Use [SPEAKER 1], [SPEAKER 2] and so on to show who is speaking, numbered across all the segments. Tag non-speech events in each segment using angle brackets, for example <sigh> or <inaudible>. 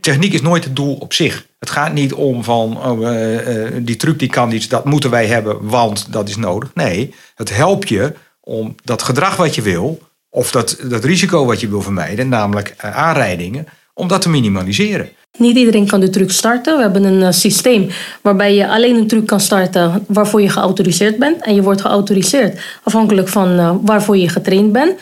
[SPEAKER 1] Techniek is nooit het doel op zich. Het gaat niet om van oh, uh, uh, die truc die kan iets, dat moeten wij hebben, want dat is nodig. Nee, het helpt je om dat gedrag wat je wil, of dat, dat risico wat je wil vermijden, namelijk uh, aanrijdingen, om dat te minimaliseren.
[SPEAKER 2] Niet iedereen kan de truc starten. We hebben een systeem waarbij je alleen een truc kan starten waarvoor je geautoriseerd bent. En je wordt geautoriseerd afhankelijk van waarvoor je getraind bent.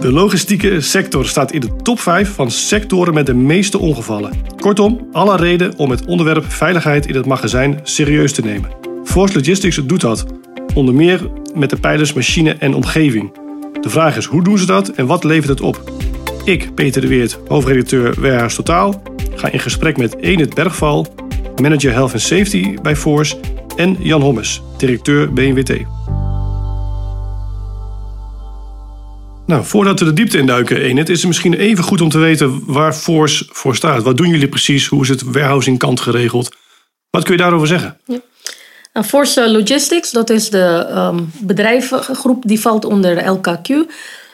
[SPEAKER 3] De logistieke sector staat in de top 5 van sectoren met de meeste ongevallen. Kortom, alle reden om het onderwerp veiligheid in het magazijn serieus te nemen. Force Logistics doet dat, onder meer met de pijlers machine en omgeving. De vraag is hoe doen ze dat en wat levert het op? Ik, Peter de Weert, hoofdredacteur Warehouse Totaal, ga in gesprek met Enid Bergval, manager Health and Safety bij Force en Jan Hommes, directeur BNWT. Nou, voordat we de diepte induiken, Enet, is het misschien even goed om te weten waar Force voor staat. Wat doen jullie precies? Hoe is het warehousing kant geregeld? Wat kun je daarover zeggen? Ja.
[SPEAKER 2] Nou, Force Logistics, dat is de um, bedrijvengroep die valt onder LKQ.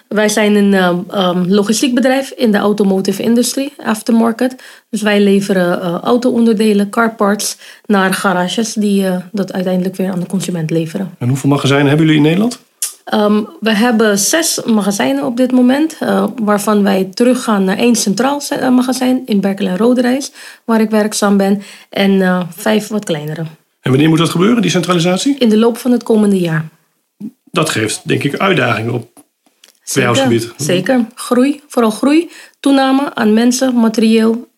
[SPEAKER 2] Wij zijn een um, logistiek bedrijf in de automotive industry, aftermarket. Dus wij leveren uh, auto-onderdelen, car parts naar garages die uh, dat uiteindelijk weer aan de consument leveren.
[SPEAKER 3] En hoeveel magazijnen hebben jullie in Nederland?
[SPEAKER 2] Um, we hebben zes magazijnen op dit moment, uh, waarvan wij teruggaan naar één centraal eh, magazijn in Berkel en Roderijs, waar ik werkzaam ben, en uh, vijf wat kleinere.
[SPEAKER 3] En wanneer moet dat gebeuren, die centralisatie?
[SPEAKER 2] In de loop van het komende jaar.
[SPEAKER 3] Dat geeft, denk ik, uitdagingen op
[SPEAKER 2] Zeker, zeker. Groei, vooral groei, toename aan mensen, materieel,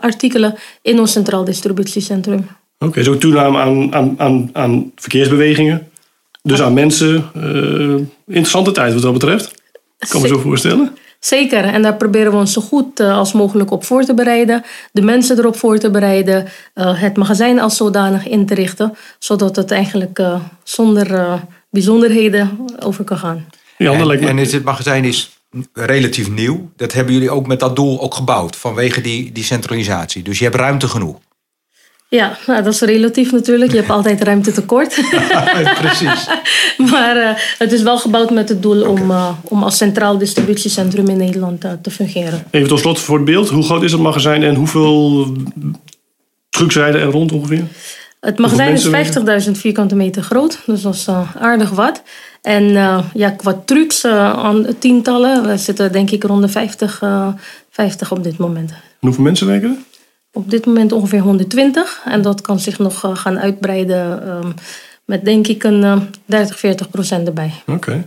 [SPEAKER 2] artikelen in ons centraal distributiecentrum.
[SPEAKER 3] Oké, okay, zo toename aan, aan, aan, aan verkeersbewegingen? Dus aan mensen, uh, interessante tijd wat dat betreft. Kan me zo voorstellen.
[SPEAKER 2] Zeker, en daar proberen we ons zo goed eh, als mogelijk op voor te bereiden. De mensen erop voor te bereiden. Uh, het magazijn als zodanig in te richten. Zodat het eigenlijk uh, zonder bijzonderheden over kan gaan.
[SPEAKER 1] Ja, en, en het magazijn is relatief nieuw. Dat hebben jullie ook met dat doel ook gebouwd. Vanwege die, die centralisatie. Dus je hebt ruimte genoeg.
[SPEAKER 2] Ja, nou, dat is relatief natuurlijk. Je hebt <laughs> altijd ruimte tekort. <laughs>
[SPEAKER 1] Precies. <laughs>
[SPEAKER 2] maar uh, het is wel gebouwd met het doel om, uh, om als centraal distributiecentrum in Nederland uh, te fungeren.
[SPEAKER 3] Even tot slot voor het beeld. Hoe groot is het magazijn en hoeveel trucks rijden er rond ongeveer?
[SPEAKER 2] Het magazijn is 50.000 vierkante meter groot, dus dat is aardig wat. En ja, qua trucks aan tientallen, we zitten denk ik rond de 50, 50 op dit moment. En
[SPEAKER 3] hoeveel mensen werken er?
[SPEAKER 2] Op dit moment ongeveer 120. En dat kan zich nog eh, gaan uitbreiden um, met denk ik een 30, eh, 40 procent erbij.
[SPEAKER 3] Oké.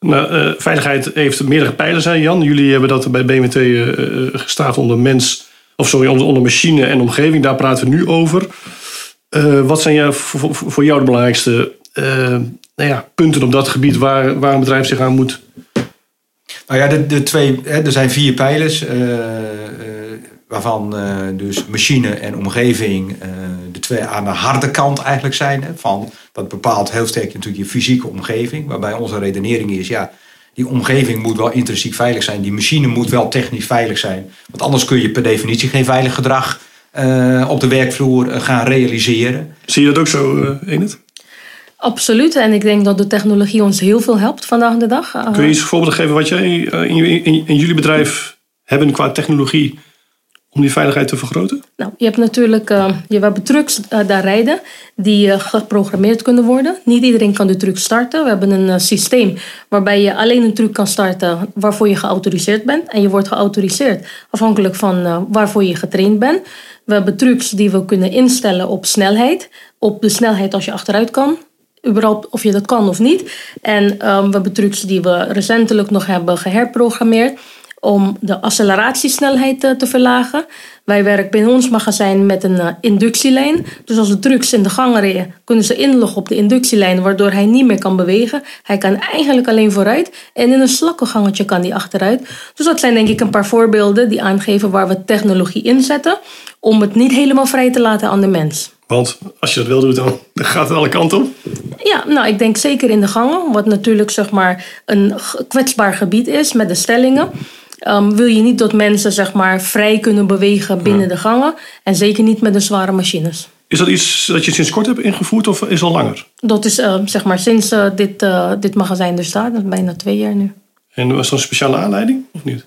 [SPEAKER 3] Nou, uh, veiligheid heeft meerdere pijlers, hè Jan. Jullie hebben dat bij BMT uh, gestaafd onder mens, of sorry, onder, onder machine en omgeving. Daar praten we nu over. wat zijn jou, voor, voor, jou de belangrijkste nou ja, punten op dat gebied waar, waar een bedrijf zich aan moet?
[SPEAKER 1] Nou ja, de, de twee, hè, er zijn vier pijlers waarvan uh, dus machine en omgeving uh, de twee aan de harde kant eigenlijk zijn. Hè, van, dat bepaalt heel sterk natuurlijk je fysieke omgeving. Waarbij onze redenering is, ja, die omgeving moet wel intrinsiek veilig zijn. Die machine moet wel technisch veilig zijn. Want anders kun je per definitie geen veilig gedrag uh, op de werkvloer gaan realiseren.
[SPEAKER 3] Zie je dat ook zo, Enid?
[SPEAKER 2] Absoluut. En ik denk dat de technologie ons heel veel helpt vandaag de dag.
[SPEAKER 3] Kun je eens voorbeeld geven wat jij in, in, in jullie bedrijf hebben qua technologie om die veiligheid te vergroten?
[SPEAKER 2] Nou, je hebt natuurlijk uh, je hebt trucks uh, daar rijden die uh, geprogrammeerd kunnen worden. Niet iedereen kan de truc starten. We hebben een systeem waarbij je alleen een truc kan starten waarvoor je geautoriseerd bent. En je wordt geautoriseerd afhankelijk van waarvoor je getraind bent. We hebben trucs die we kunnen instellen op snelheid. Op de snelheid als je achteruit kan. Überhaupt of je dat kan of niet. En we hebben trucs die we recentelijk nog hebben geherprogrammeerd om de acceleratiesnelheid te, te verlagen. Wij werken binnen ons magazijn met een uh, inductielijn. Dus als de trucks in de gang rijden, kunnen ze inloggen op de inductielijn, waardoor hij niet meer kan bewegen. Hij kan eigenlijk alleen vooruit en in een slakkengangetje kan hij achteruit. Dus dat zijn denk ik een paar voorbeelden die aangeven waar we technologie inzetten om het niet helemaal vrij te laten aan de mens.
[SPEAKER 3] Want als je dat wil doen, dan gaat het alle kanten op.
[SPEAKER 2] Ja, nou, ik denk zeker in de gangen, wat natuurlijk zeg maar een kwetsbaar gebied is met de stellingen. Um, wil je niet dat mensen zeg maar, vrij kunnen bewegen binnen de gangen. En zeker niet met de zware machines.
[SPEAKER 3] Is dat iets dat je sinds kort hebt ingevoerd of is al langer?
[SPEAKER 2] Dat is uh, zeg maar sinds uh, dit, uh, dit magazijn er staat. Dat is bijna twee jaar nu.
[SPEAKER 3] En was er een speciale aanleiding of niet?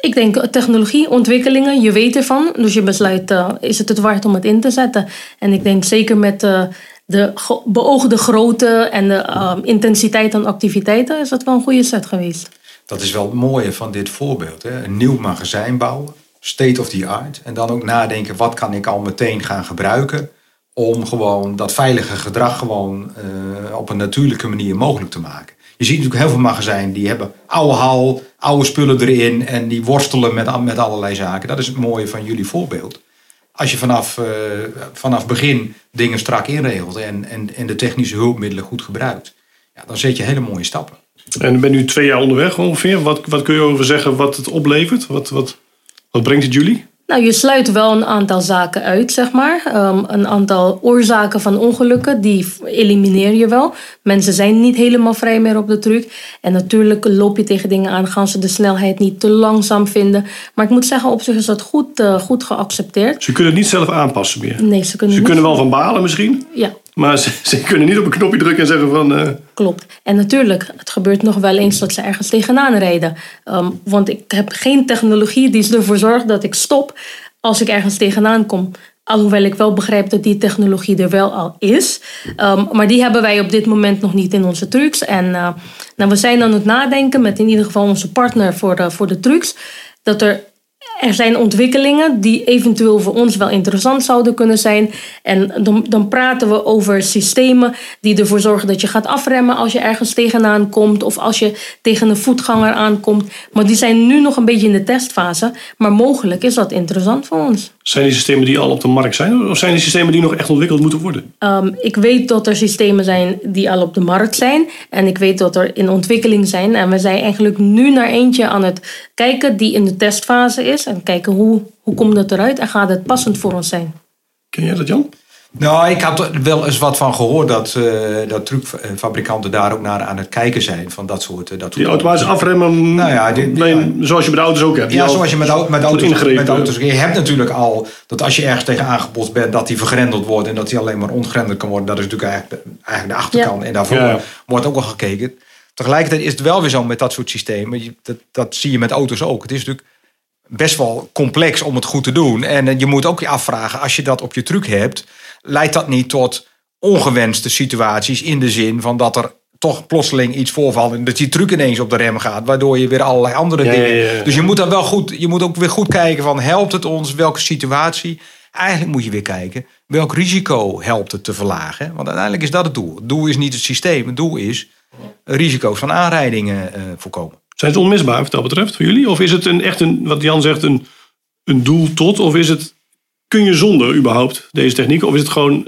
[SPEAKER 2] Ik denk eh, technologie, ontwikkelingen, je weet ervan. Dus je besluit, uh, is het het waard om het in te zetten? En ik denk zeker met uh, de beoogde grootte en de uh, intensiteit aan activiteiten... is dat wel een goede set geweest.
[SPEAKER 1] Dat is wel het mooie van dit voorbeeld. Hè? Een nieuw magazijn bouwen, state of the art. En dan ook nadenken, wat kan ik al meteen gaan gebruiken... om gewoon dat veilige gedrag gewoon op een natuurlijke manier mogelijk te maken. Je ziet natuurlijk heel veel magazijnen die hebben oude hal, oude spullen erin en die worstelen met, met allerlei zaken. Dat is het mooie van jullie voorbeeld. Als je vanaf, uh, vanaf begin dingen strak inregelt en, en, en de technische hulpmiddelen goed gebruikt, ja, dan zet je hele mooie stappen.
[SPEAKER 3] En ik ben nu twee jaar onderweg ongeveer. Wat, wat kun je over zeggen wat het oplevert? Wat, wat, wat brengt het jullie?
[SPEAKER 2] Nou, je sluit wel een aantal zaken uit, zeg maar. Um, een aantal oorzaken van ongelukken, die elimineer je wel. Mensen zijn niet helemaal vrij meer op de truck. En natuurlijk loop je tegen dingen aan, gaan ze de snelheid niet te langzaam vinden. Maar ik moet zeggen, op zich is dat goed, uh, goed geaccepteerd.
[SPEAKER 3] Ze kunnen het niet zelf aanpassen meer?
[SPEAKER 2] Nee, ze kunnen
[SPEAKER 3] Ze
[SPEAKER 2] niet
[SPEAKER 3] kunnen wel van balen misschien?
[SPEAKER 2] Ja.
[SPEAKER 3] Maar ze, kunnen niet op een knopje drukken en zeggen van... Uh...
[SPEAKER 2] Klopt. En natuurlijk, het gebeurt nog wel eens dat ze ergens tegenaan rijden. Um, want ik heb geen technologie die ervoor zorgt dat ik stop als ik ergens tegenaan kom. Alhoewel ik wel begrijp dat die technologie er wel al is. Um, maar die hebben wij op dit moment nog niet in onze trucks. En uh, nou, we zijn aan het nadenken met in ieder geval onze partner voor de, voor de trucks. Dat er er zijn ontwikkelingen die eventueel voor ons wel interessant zouden kunnen zijn. En dan, dan praten we over systemen die ervoor zorgen dat je gaat afremmen als je ergens tegenaan komt. Of als je tegen een voetganger aankomt. Maar die zijn nu nog een beetje in de testfase. Maar mogelijk is dat interessant voor ons.
[SPEAKER 3] Zijn die systemen die al op de markt zijn? Of zijn die systemen die nog echt ontwikkeld moeten worden?
[SPEAKER 2] Um, ik weet dat er systemen zijn die al op de markt zijn. En ik weet dat er in ontwikkeling zijn. En we zijn eigenlijk nu naar eentje aan het kijken die in de testfase is. En kijken hoe, hoe komt dat eruit en gaat het passend voor ons zijn.
[SPEAKER 3] Ken jij dat Jan?
[SPEAKER 1] Nou, ik had er wel eens wat van gehoord dat, uh, dat truckfabrikanten daar ook naar aan het kijken zijn. Van dat soort. Dat
[SPEAKER 3] die automatisch afremmen, nou ja, die, die, zoals je de auto's ook hebt.
[SPEAKER 1] Ja, zoals je met, met, met auto's, met auto's. Je hebt natuurlijk al dat als je ergens tegen aangebost bent, dat die vergrendeld wordt en dat die alleen maar ontgrendeld kan worden. Dat is natuurlijk eigenlijk, eigenlijk de achterkant. Ja. En daarvoor ja. wordt ook al gekeken. Tegelijkertijd is het wel weer zo met dat soort systemen. Dat, dat zie je met auto's ook. Het is natuurlijk best wel complex om het goed te doen. En je moet ook je afvragen, als je dat op je truck hebt, leidt dat niet tot ongewenste situaties in de zin van dat er toch plotseling iets voorvalt en dat die truck ineens op de rem gaat, waardoor je weer allerlei andere
[SPEAKER 3] ja,
[SPEAKER 1] dingen.
[SPEAKER 3] Ja, ja,
[SPEAKER 1] dus je moet dan wel goed, je moet ook weer goed kijken van helpt het ons, welke situatie. Eigenlijk moet je weer kijken welk risico helpt het te verlagen. Want uiteindelijk is dat het doel. Het doel is niet het systeem, het doel is risico's van aanrijdingen uh, voorkomen.
[SPEAKER 3] Zijn ze onmisbaar wat dat betreft voor jullie? Of is het een, echt een, wat Jan zegt, een, een doel tot? Of is het, kun je zonder überhaupt deze techniek? Of is het gewoon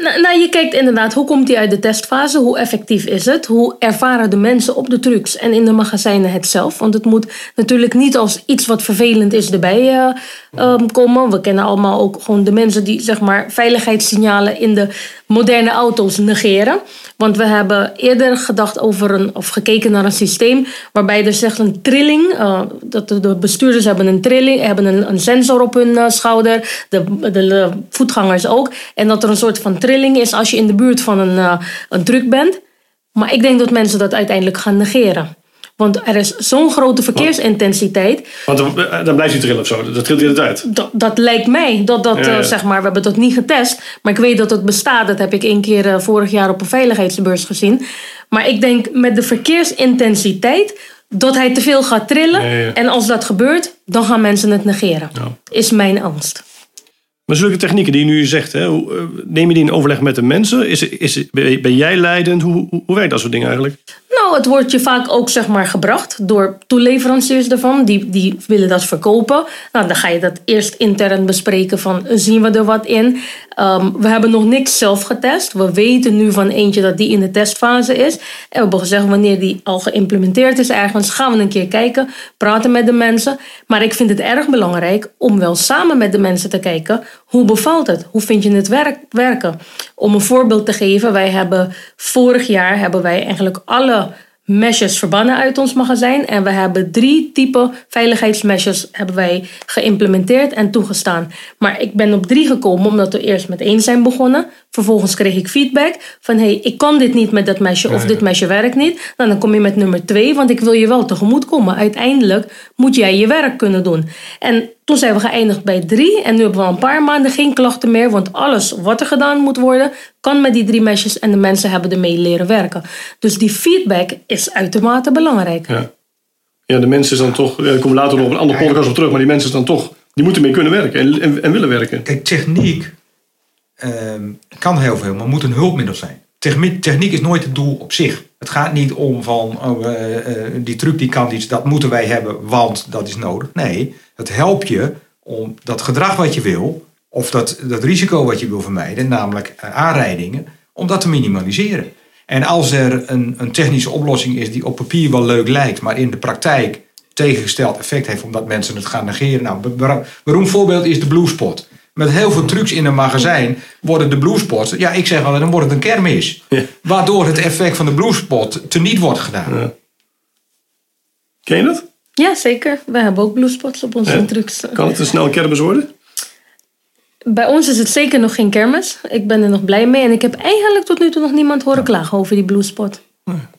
[SPEAKER 2] nou, nou, je kijkt inderdaad, hoe komt die uit de testfase? Hoe effectief is het? Hoe ervaren de mensen op de trucks en in de magazijnen het zelf? Want het moet natuurlijk niet als iets wat vervelend is erbij uh, um, komen. We kennen allemaal ook gewoon de mensen die zeg maar veiligheidssignalen in de moderne auto's negeren. Want we hebben eerder gedacht over een, of gekeken naar een systeem waarbij er zegt een trilling, uh, dat de, de, bestuurders hebben een trilling, hebben een, een sensor op hun uh, schouder, de, de, de, voetgangers ook. En dat er een soort van trilling is als je in de buurt van een, uh, een truck bent. Maar ik denk dat mensen dat uiteindelijk gaan negeren. Want er is zo'n grote verkeersintensiteit.
[SPEAKER 3] Want dan blijft hij trillen of zo. Dat trilt hij uit.
[SPEAKER 2] Dat, dat lijkt mij. Dat, dat, ja, ja. zeg maar, we hebben dat niet getest. Maar ik weet dat het bestaat. Dat heb ik één keer uh, vorig jaar op een veiligheidsbeurs gezien. Maar ik denk met de verkeersintensiteit dat hij te veel gaat trillen.
[SPEAKER 3] Ja,
[SPEAKER 2] en als dat gebeurt, dan gaan mensen het negeren. Is mijn angst.
[SPEAKER 3] Maar zulke technieken die je nu zegt, hè, neem je die in overleg met de mensen? Is, is, ben jij leidend? Hoe, hoe, hoe werkt dat soort dingen eigenlijk?
[SPEAKER 2] Nou, het wordt je vaak ook zeg maar, gebracht door toeleveranciers ervan. Die, die willen dat verkopen. Nou, dan ga je dat eerst intern bespreken van zien we er wat in. Um, we hebben nog niks zelf getest. We weten nu van eentje dat die in de testfase is. En we hebben gezegd wanneer die al geïmplementeerd is ergens, gaan we een keer kijken, praten met de mensen. Maar ik vind het erg belangrijk om wel samen met de mensen te kijken hoe bevalt het? Hoe vind je het werk, werken? Om een voorbeeld te geven, wij hebben vorig jaar hebben wij eigenlijk alle meshes verbannen uit ons magazijn. En we hebben drie typen veiligheidsmeshes hebben wij geïmplementeerd en toegestaan. Maar ik ben op drie gekomen omdat we eerst met één zijn begonnen. Vervolgens kreeg ik feedback van hey, ik kan dit niet met dat mesje of dit mesje werkt niet. Nou, dan kom je met nummer twee, want ik wil je wel tegemoet komen. Uiteindelijk moet jij je werk kunnen doen. En toen zijn we geëindigd bij drie en nu hebben we al een paar maanden geen klachten meer, want alles wat er gedaan moet worden kan met die drie mesjes en de mensen hebben ermee leren werken. Dus die feedback is uitermate belangrijk.
[SPEAKER 3] Ja, ja de mensen zijn dan toch, daar komen we later nog op een andere podcast op terug, maar die mensen zijn dan toch, die moeten mee kunnen werken en, en, en willen werken.
[SPEAKER 1] Kijk, techniek ehm, kan heel veel, maar moet een hulpmiddel zijn. Techniek, techniek is nooit het doel op zich. Het gaat niet om van oh, eh, eh, die truc die kan iets, dat moeten wij hebben, want dat is nodig. Nee, het helpt je om dat gedrag wat je wil, of dat, dat risico wat je wil vermijden, namelijk eh, aanrijdingen, om dat te minimaliseren. En als er een, een technische oplossing is die op papier wel leuk lijkt, maar in de praktijk tegengesteld effect heeft omdat mensen het gaan negeren. Nou, een beroemd voorbeeld is de bluespot. Met heel veel trucs in een magazijn worden de bluespots, ja ik zeg wel, dan wordt het een kermis. Waardoor het effect van de bluespot teniet wordt gedaan. Ja.
[SPEAKER 3] Ken je dat?
[SPEAKER 2] Ja, zeker. We hebben ook bluespots op onze trucs.
[SPEAKER 3] Kan het een snel kermis worden?
[SPEAKER 2] Bij ons is het zeker nog geen kermis. Ik ben er nog blij mee. En ik heb eigenlijk tot nu toe nog niemand horen klagen over die bluespot.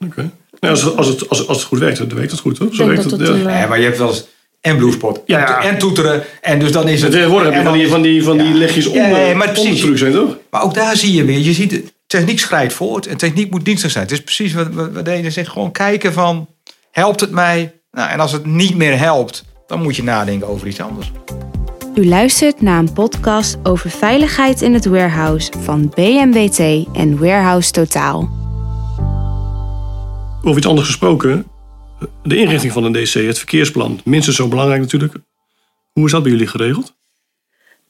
[SPEAKER 3] Oké. Nou, als, als, het, als, als het goed werkt, dan werkt het goed, toch? Zo werkt
[SPEAKER 2] het,
[SPEAKER 3] ja.
[SPEAKER 2] een,
[SPEAKER 1] Ja, maar je hebt wel eens en bluespot
[SPEAKER 3] Ja, ja.
[SPEAKER 1] en toeteren. En dus dan is het...
[SPEAKER 3] Tegenwoordig heb je van die, van die, van die
[SPEAKER 1] Ja.
[SPEAKER 3] legjes om,
[SPEAKER 1] Ja, nee,
[SPEAKER 3] eh,
[SPEAKER 1] maar precies.
[SPEAKER 3] trucs heen, toch?
[SPEAKER 1] Maar ook daar zie je weer, je ziet, techniek schrijdt voort en techniek moet dienstig zijn. Het is precies wat, wat, wat Dene zegt, gewoon kijken van, helpt het mij? Nou, en als het niet meer helpt, dan moet je nadenken over iets anders.
[SPEAKER 4] U luistert naar een podcast over veiligheid in het warehouse van BMWT en Warehouse Totaal.
[SPEAKER 3] Over iets anders gesproken. De inrichting van een DC, het verkeersplan. Minstens zo belangrijk natuurlijk. Hoe is dat bij jullie geregeld?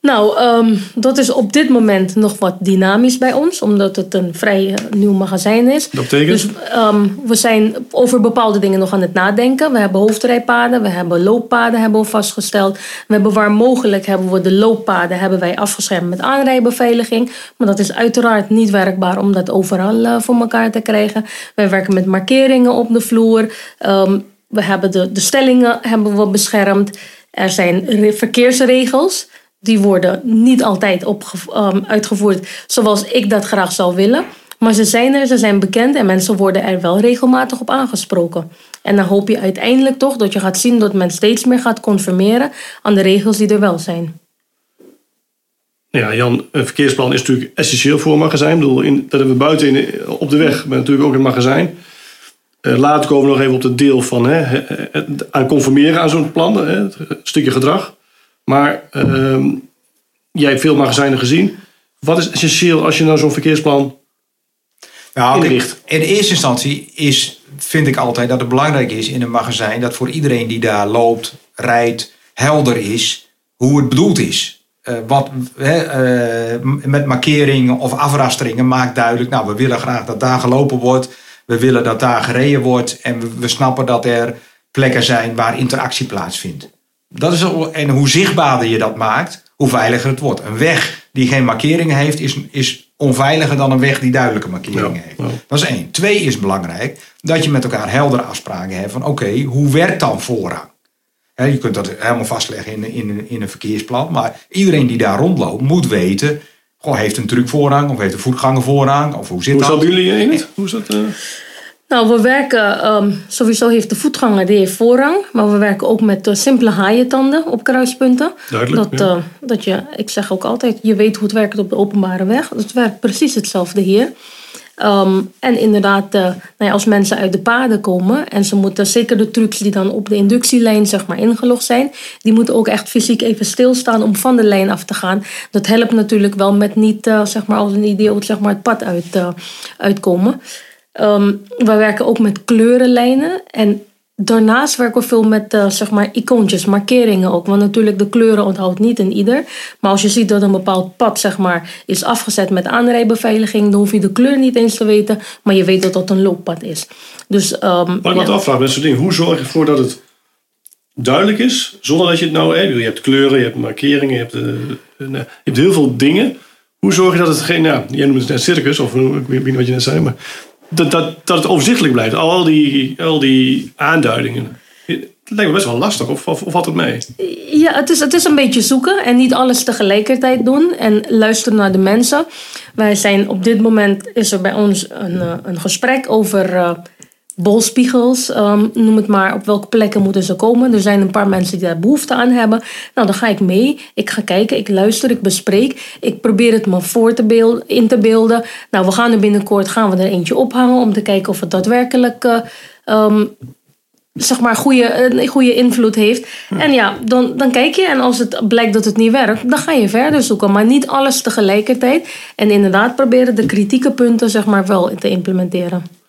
[SPEAKER 2] Nou, ehm, dat is op dit moment nog wat dynamisch bij ons, omdat het een vrij eh, nieuw magazijn is.
[SPEAKER 3] Dat betekent?
[SPEAKER 2] Dus ehm, we zijn over bepaalde dingen nog aan het nadenken. We hebben hoofdrijpaden, we hebben looppaden hebben we vastgesteld. We hebben waar mogelijk hebben we de looppaden hebben wij afgeschermd met aanrijbeveiliging. Maar dat is uiteraard niet werkbaar om dat overal eh, voor elkaar te krijgen. Wij werken met markeringen op de vloer. Ehm, we hebben de, de stellingen hebben we beschermd. Er zijn re- verkeersregels. Die worden niet altijd opge- ehm, uitgevoerd zoals ik dat graag zou willen. Maar ze zijn er, ze zijn bekend en mensen worden er wel regelmatig op aangesproken. En dan hoop je uiteindelijk toch dat je gaat zien dat men steeds meer gaat conformeren aan de regels die er wel zijn.
[SPEAKER 3] Ja, Jan, een verkeersplan is natuurlijk essentieel voor een magazijn. Ik bedoel, in, dat hebben we buiten in, op de weg, maar natuurlijk ook in het magazijn. Eh, later komen we nog even op het deel van hè, hè, aan conformeren aan zo'n plan, hè, het stukje gedrag. Maar ehm, jij hebt veel magazijnen gezien. Wat is essentieel als je nou zo'n verkeersplan
[SPEAKER 1] Nou,
[SPEAKER 3] Inricht.
[SPEAKER 1] in eerste instantie is, vind ik altijd dat het belangrijk is in een magazijn dat voor iedereen die daar loopt, rijdt, helder is hoe het bedoeld is. Eh, wat, eh, met markeringen of afrasteringen maakt duidelijk, nou we willen graag dat daar gelopen wordt, we willen dat daar gereden wordt en we, we snappen dat er plekken zijn waar interactie plaatsvindt. Dat is, al- en hoe zichtbaarder je dat maakt, hoe veiliger het wordt. Een weg die geen markeringen heeft, is, is onveiliger dan een weg die duidelijke markeringen
[SPEAKER 3] Ja,
[SPEAKER 1] heeft.
[SPEAKER 3] ja.
[SPEAKER 1] Dat is één. Twee is belangrijk dat je met elkaar heldere afspraken hebt van oké, hoe werkt dan voorrang? Je kunt dat helemaal vastleggen in, in, in een verkeersplan, maar iedereen die daar rondloopt moet weten, goh, heeft een truc voorrang of heeft een voetganger voorrang of hoe zit
[SPEAKER 3] Hoe
[SPEAKER 1] dat?
[SPEAKER 3] dat bij jullie in het? Hoe is dat?
[SPEAKER 2] Nou, we werken, ehm, sowieso heeft de voetganger die heeft voorrang. Maar we werken ook met eh, simpele haaientanden op kruispunten.
[SPEAKER 3] Duidelijk,
[SPEAKER 2] Dat,
[SPEAKER 3] ja.
[SPEAKER 2] eh, dat je, ik zeg ook altijd, je weet hoe het werkt op de openbare weg. Het werkt precies hetzelfde hier. Ehm, en inderdaad, eh, nou ja, als mensen uit de paden komen en ze moeten zeker de trucs die dan op de inductielijn zeg maar, ingelogd zijn, die moeten ook echt fysiek even stilstaan om van de lijn af te gaan. Dat helpt natuurlijk wel met niet zeg maar, als een idioot zeg maar, het pad uit, uitkomen. Ehm we werken ook met kleurenlijnen. En daarnaast werken we veel met eh, zeg maar icoontjes, markeringen ook. Want natuurlijk de kleuren onthoudt niet in ieder. Maar als je ziet dat een bepaald pad zeg maar, is afgezet met aanrijbeveiliging... dan hoef je de kleur niet eens te weten. Maar je weet dat dat een looppad is. Dus, ehm,
[SPEAKER 3] Wat ik
[SPEAKER 2] ja.
[SPEAKER 3] altijd afvraag met zo'n ding. Hoe zorg je ervoor dat het duidelijk is, zonder dat je het nou... Hè, je hebt kleuren, je hebt markeringen, je hebt, eh, eh, je hebt heel veel dingen. Hoe zorg je dat het geen... Nou, jij noemde het net circus, of ik weet niet wat je net zei, maar... dat, dat, dat het overzichtelijk blijft. Al die, al die aanduidingen. Het lijkt me best wel lastig, of, of, of het mee?
[SPEAKER 2] Ja, het is, het is een beetje zoeken en niet alles tegelijkertijd doen en luisteren naar de mensen. Wij zijn op dit moment is er bij ons een, eh, een gesprek over uh, bolspiegels, um, noem het maar. Op welke plekken moeten ze komen? Er zijn een paar mensen die daar behoefte aan hebben. Nou, dan ga ik mee. Ik ga kijken, ik luister, ik bespreek. Ik probeer het me voor te beelden, in te beelden. Nou, we gaan er binnenkort gaan we er eentje ophangen om te kijken of het daadwerkelijk uh, um, zeg maar, goede, een goede invloed heeft. En ja, dan, dan kijk je en als het blijkt dat het niet werkt, dan ga je verder zoeken. Maar niet alles tegelijkertijd. En inderdaad proberen de kritieke punten zeg maar, wel te implementeren.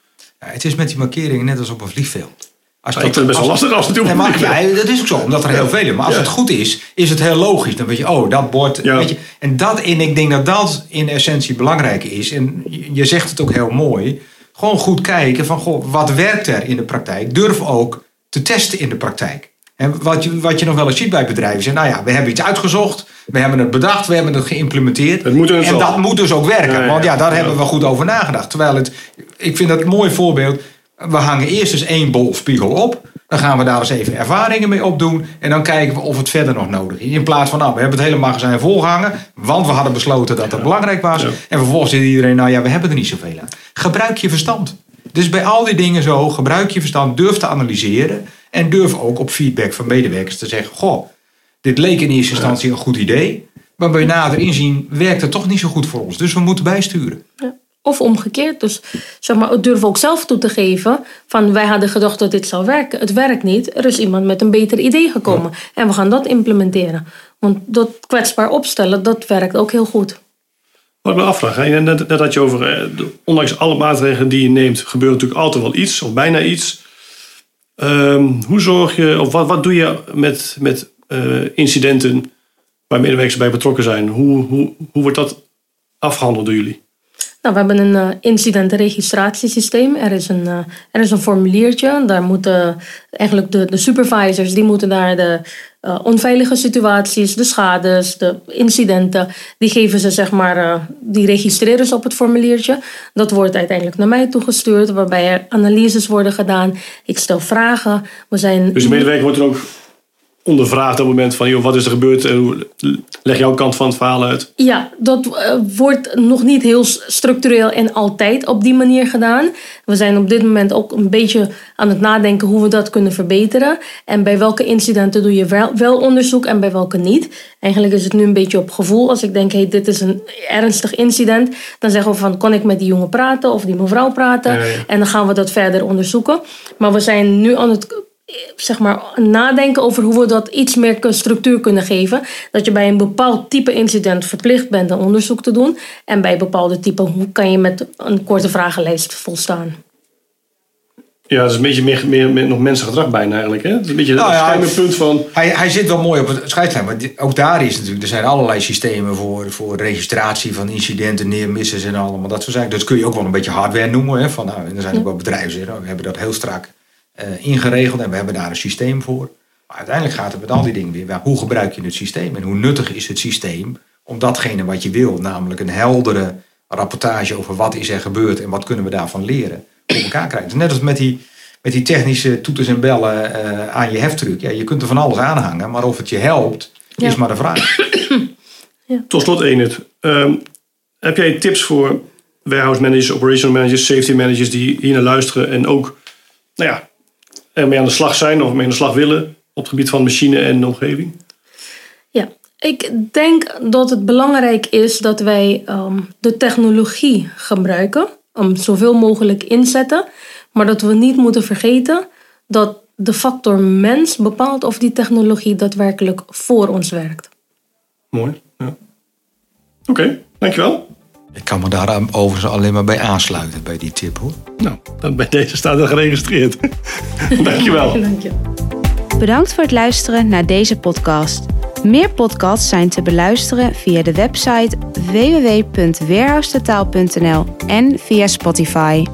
[SPEAKER 1] Ja, het is met die markeringen net als op een vliegveld.
[SPEAKER 3] Als dat, is best wel lastig als het
[SPEAKER 1] ja, dat is ook zo, omdat er heel veel is. Maar als het goed is, is het heel logisch. Dan weet je, oh, dat bord. Weet je, en, dat, en ik denk dat dat in essentie belangrijk is. En je zegt het ook heel mooi gewoon goed kijken van goh, wat werkt er in de praktijk. Durf ook te testen in de praktijk. En wat je, wat je nog wel eens ziet bij bedrijven is, nou ja, we hebben iets uitgezocht, we hebben het bedacht, we hebben het geïmplementeerd.
[SPEAKER 3] Het moet dus
[SPEAKER 1] en dat moet dus ook werken, want ja, daar hebben we goed over nagedacht. Terwijl het, ik vind dat een mooi voorbeeld, we hangen eerst eens één bolspiegel op. Dan gaan we daar eens even ervaringen mee opdoen. En dan kijken we of het verder nog nodig is. In plaats van, nou, we hebben het hele magazijn volgehangen. Want we hadden besloten dat het belangrijk was. En vervolgens zit iedereen, nou ja, we hebben er niet zoveel aan. Gebruik je verstand. Dus bij al die dingen zo, gebruik je verstand. Durf te analyseren. En durf ook op feedback van medewerkers te zeggen, goh, dit leek in eerste instantie een goed idee. Maar bij nader inzien werkt het toch niet zo goed voor ons. Dus we moeten bijsturen.
[SPEAKER 2] Ja. Of omgekeerd. Dus zeg maar, durf ook zelf toe te geven van wij hadden gedacht dat dit zou werken. Het werkt niet. Er is iemand met een beter idee gekomen. En we gaan dat implementeren. Want dat kwetsbaar opstellen, dat werkt ook heel goed.
[SPEAKER 3] Wat ik me afvraag, hè? Net, net had je over, ondanks alle maatregelen die je neemt, gebeurt natuurlijk altijd wel iets, of bijna iets. Um, hoe zorg je, of wat, wat doe je met, met uh, incidenten waar medewerkers bij betrokken zijn? Hoe, hoe, hoe wordt dat afgehandeld door jullie?
[SPEAKER 2] Nou, we hebben een uh, incidentenregistratiesysteem. Er is een, uh, er is een formuliertje. Daar moeten eigenlijk de, de supervisors, die moeten daar de uh, onveilige situaties, de schades, de incidenten, die geven ze zeg maar, die registreren ze op het formuliertje. Dat wordt uiteindelijk naar mij toegestuurd, waarbij er analyses worden gedaan. Ik stel vragen. We zijn...
[SPEAKER 3] Dus de medewerker wordt er ook ondervraagd op het moment van, joh, wat is er gebeurd en hoe leg jouw kant van het verhaal uit?
[SPEAKER 2] Ja, dat uh, wordt nog niet heel structureel en altijd op die manier gedaan. We zijn op dit moment ook een beetje aan het nadenken hoe we dat kunnen verbeteren. En bij welke incidenten doe je wel, wel onderzoek en bij welke niet. Eigenlijk is het nu een beetje op gevoel. Als ik denk, hey, dit is een ernstig incident, dan zeggen we van, kon ik met die jongen praten of die mevrouw praten? Ja, ja. En dan gaan we dat verder onderzoeken. Maar we zijn nu aan het zeg maar, nadenken over hoe we dat iets meer structuur kunnen geven. Dat je bij een bepaald type incident verplicht bent een onderzoek te doen. En bij bepaalde type, hoe kan je met een korte vragenlijst volstaan.
[SPEAKER 3] Ja, dat is een beetje meer, meer, meer nog mensengedrag bijna eigenlijk. Hè? Het is een beetje nou ja, het punt van...
[SPEAKER 1] Hij, hij zit wel mooi op het scheidslijn. Maar ook daar is natuurlijk... Er zijn allerlei systemen voor, voor registratie van incidenten, neermissers en allemaal dat soort zaken. Dat kun je ook wel een beetje hardware noemen. Hè? Van, nou, er zijn ook wel bedrijven die we hebben dat heel strak uh, ingeregeld en we hebben daar een systeem voor. Maar uiteindelijk gaat het met al die dingen weer. Hoe gebruik je het systeem en hoe nuttig is het systeem om datgene wat je wil, namelijk een heldere rapportage over wat is er gebeurd en wat kunnen we daarvan leren, voor elkaar krijgen. Net als met die, met die technische toeters en bellen uh, aan je heftruck. Ja, je kunt er van alles aanhangen, maar of het je helpt, ja. is maar de vraag. <coughs>
[SPEAKER 3] ja. Tot slot, Enid. Um, heb jij tips voor warehouse managers, operational managers, safety managers die hier naar luisteren en ook nou ja, ermee aan de slag zijn of mee aan de slag willen op het gebied van machine en de omgeving?
[SPEAKER 2] Ja, ik denk dat het belangrijk is dat wij um, de technologie gebruiken, om zoveel mogelijk inzetten, maar dat we niet moeten vergeten dat de factor mens bepaalt of die technologie daadwerkelijk voor ons werkt.
[SPEAKER 3] Mooi. Ja. Oké, okay, dankjewel.
[SPEAKER 1] Ik kan me daar overigens alleen maar bij aansluiten, bij die tip hoor.
[SPEAKER 3] Nou, dan bij deze staat er geregistreerd. <laughs> Dankjewel.
[SPEAKER 2] Dank je.
[SPEAKER 4] Bedankt voor het luisteren naar deze podcast. Meer podcasts zijn te beluisteren via de website www.weerhoustetaal.nl en via Spotify.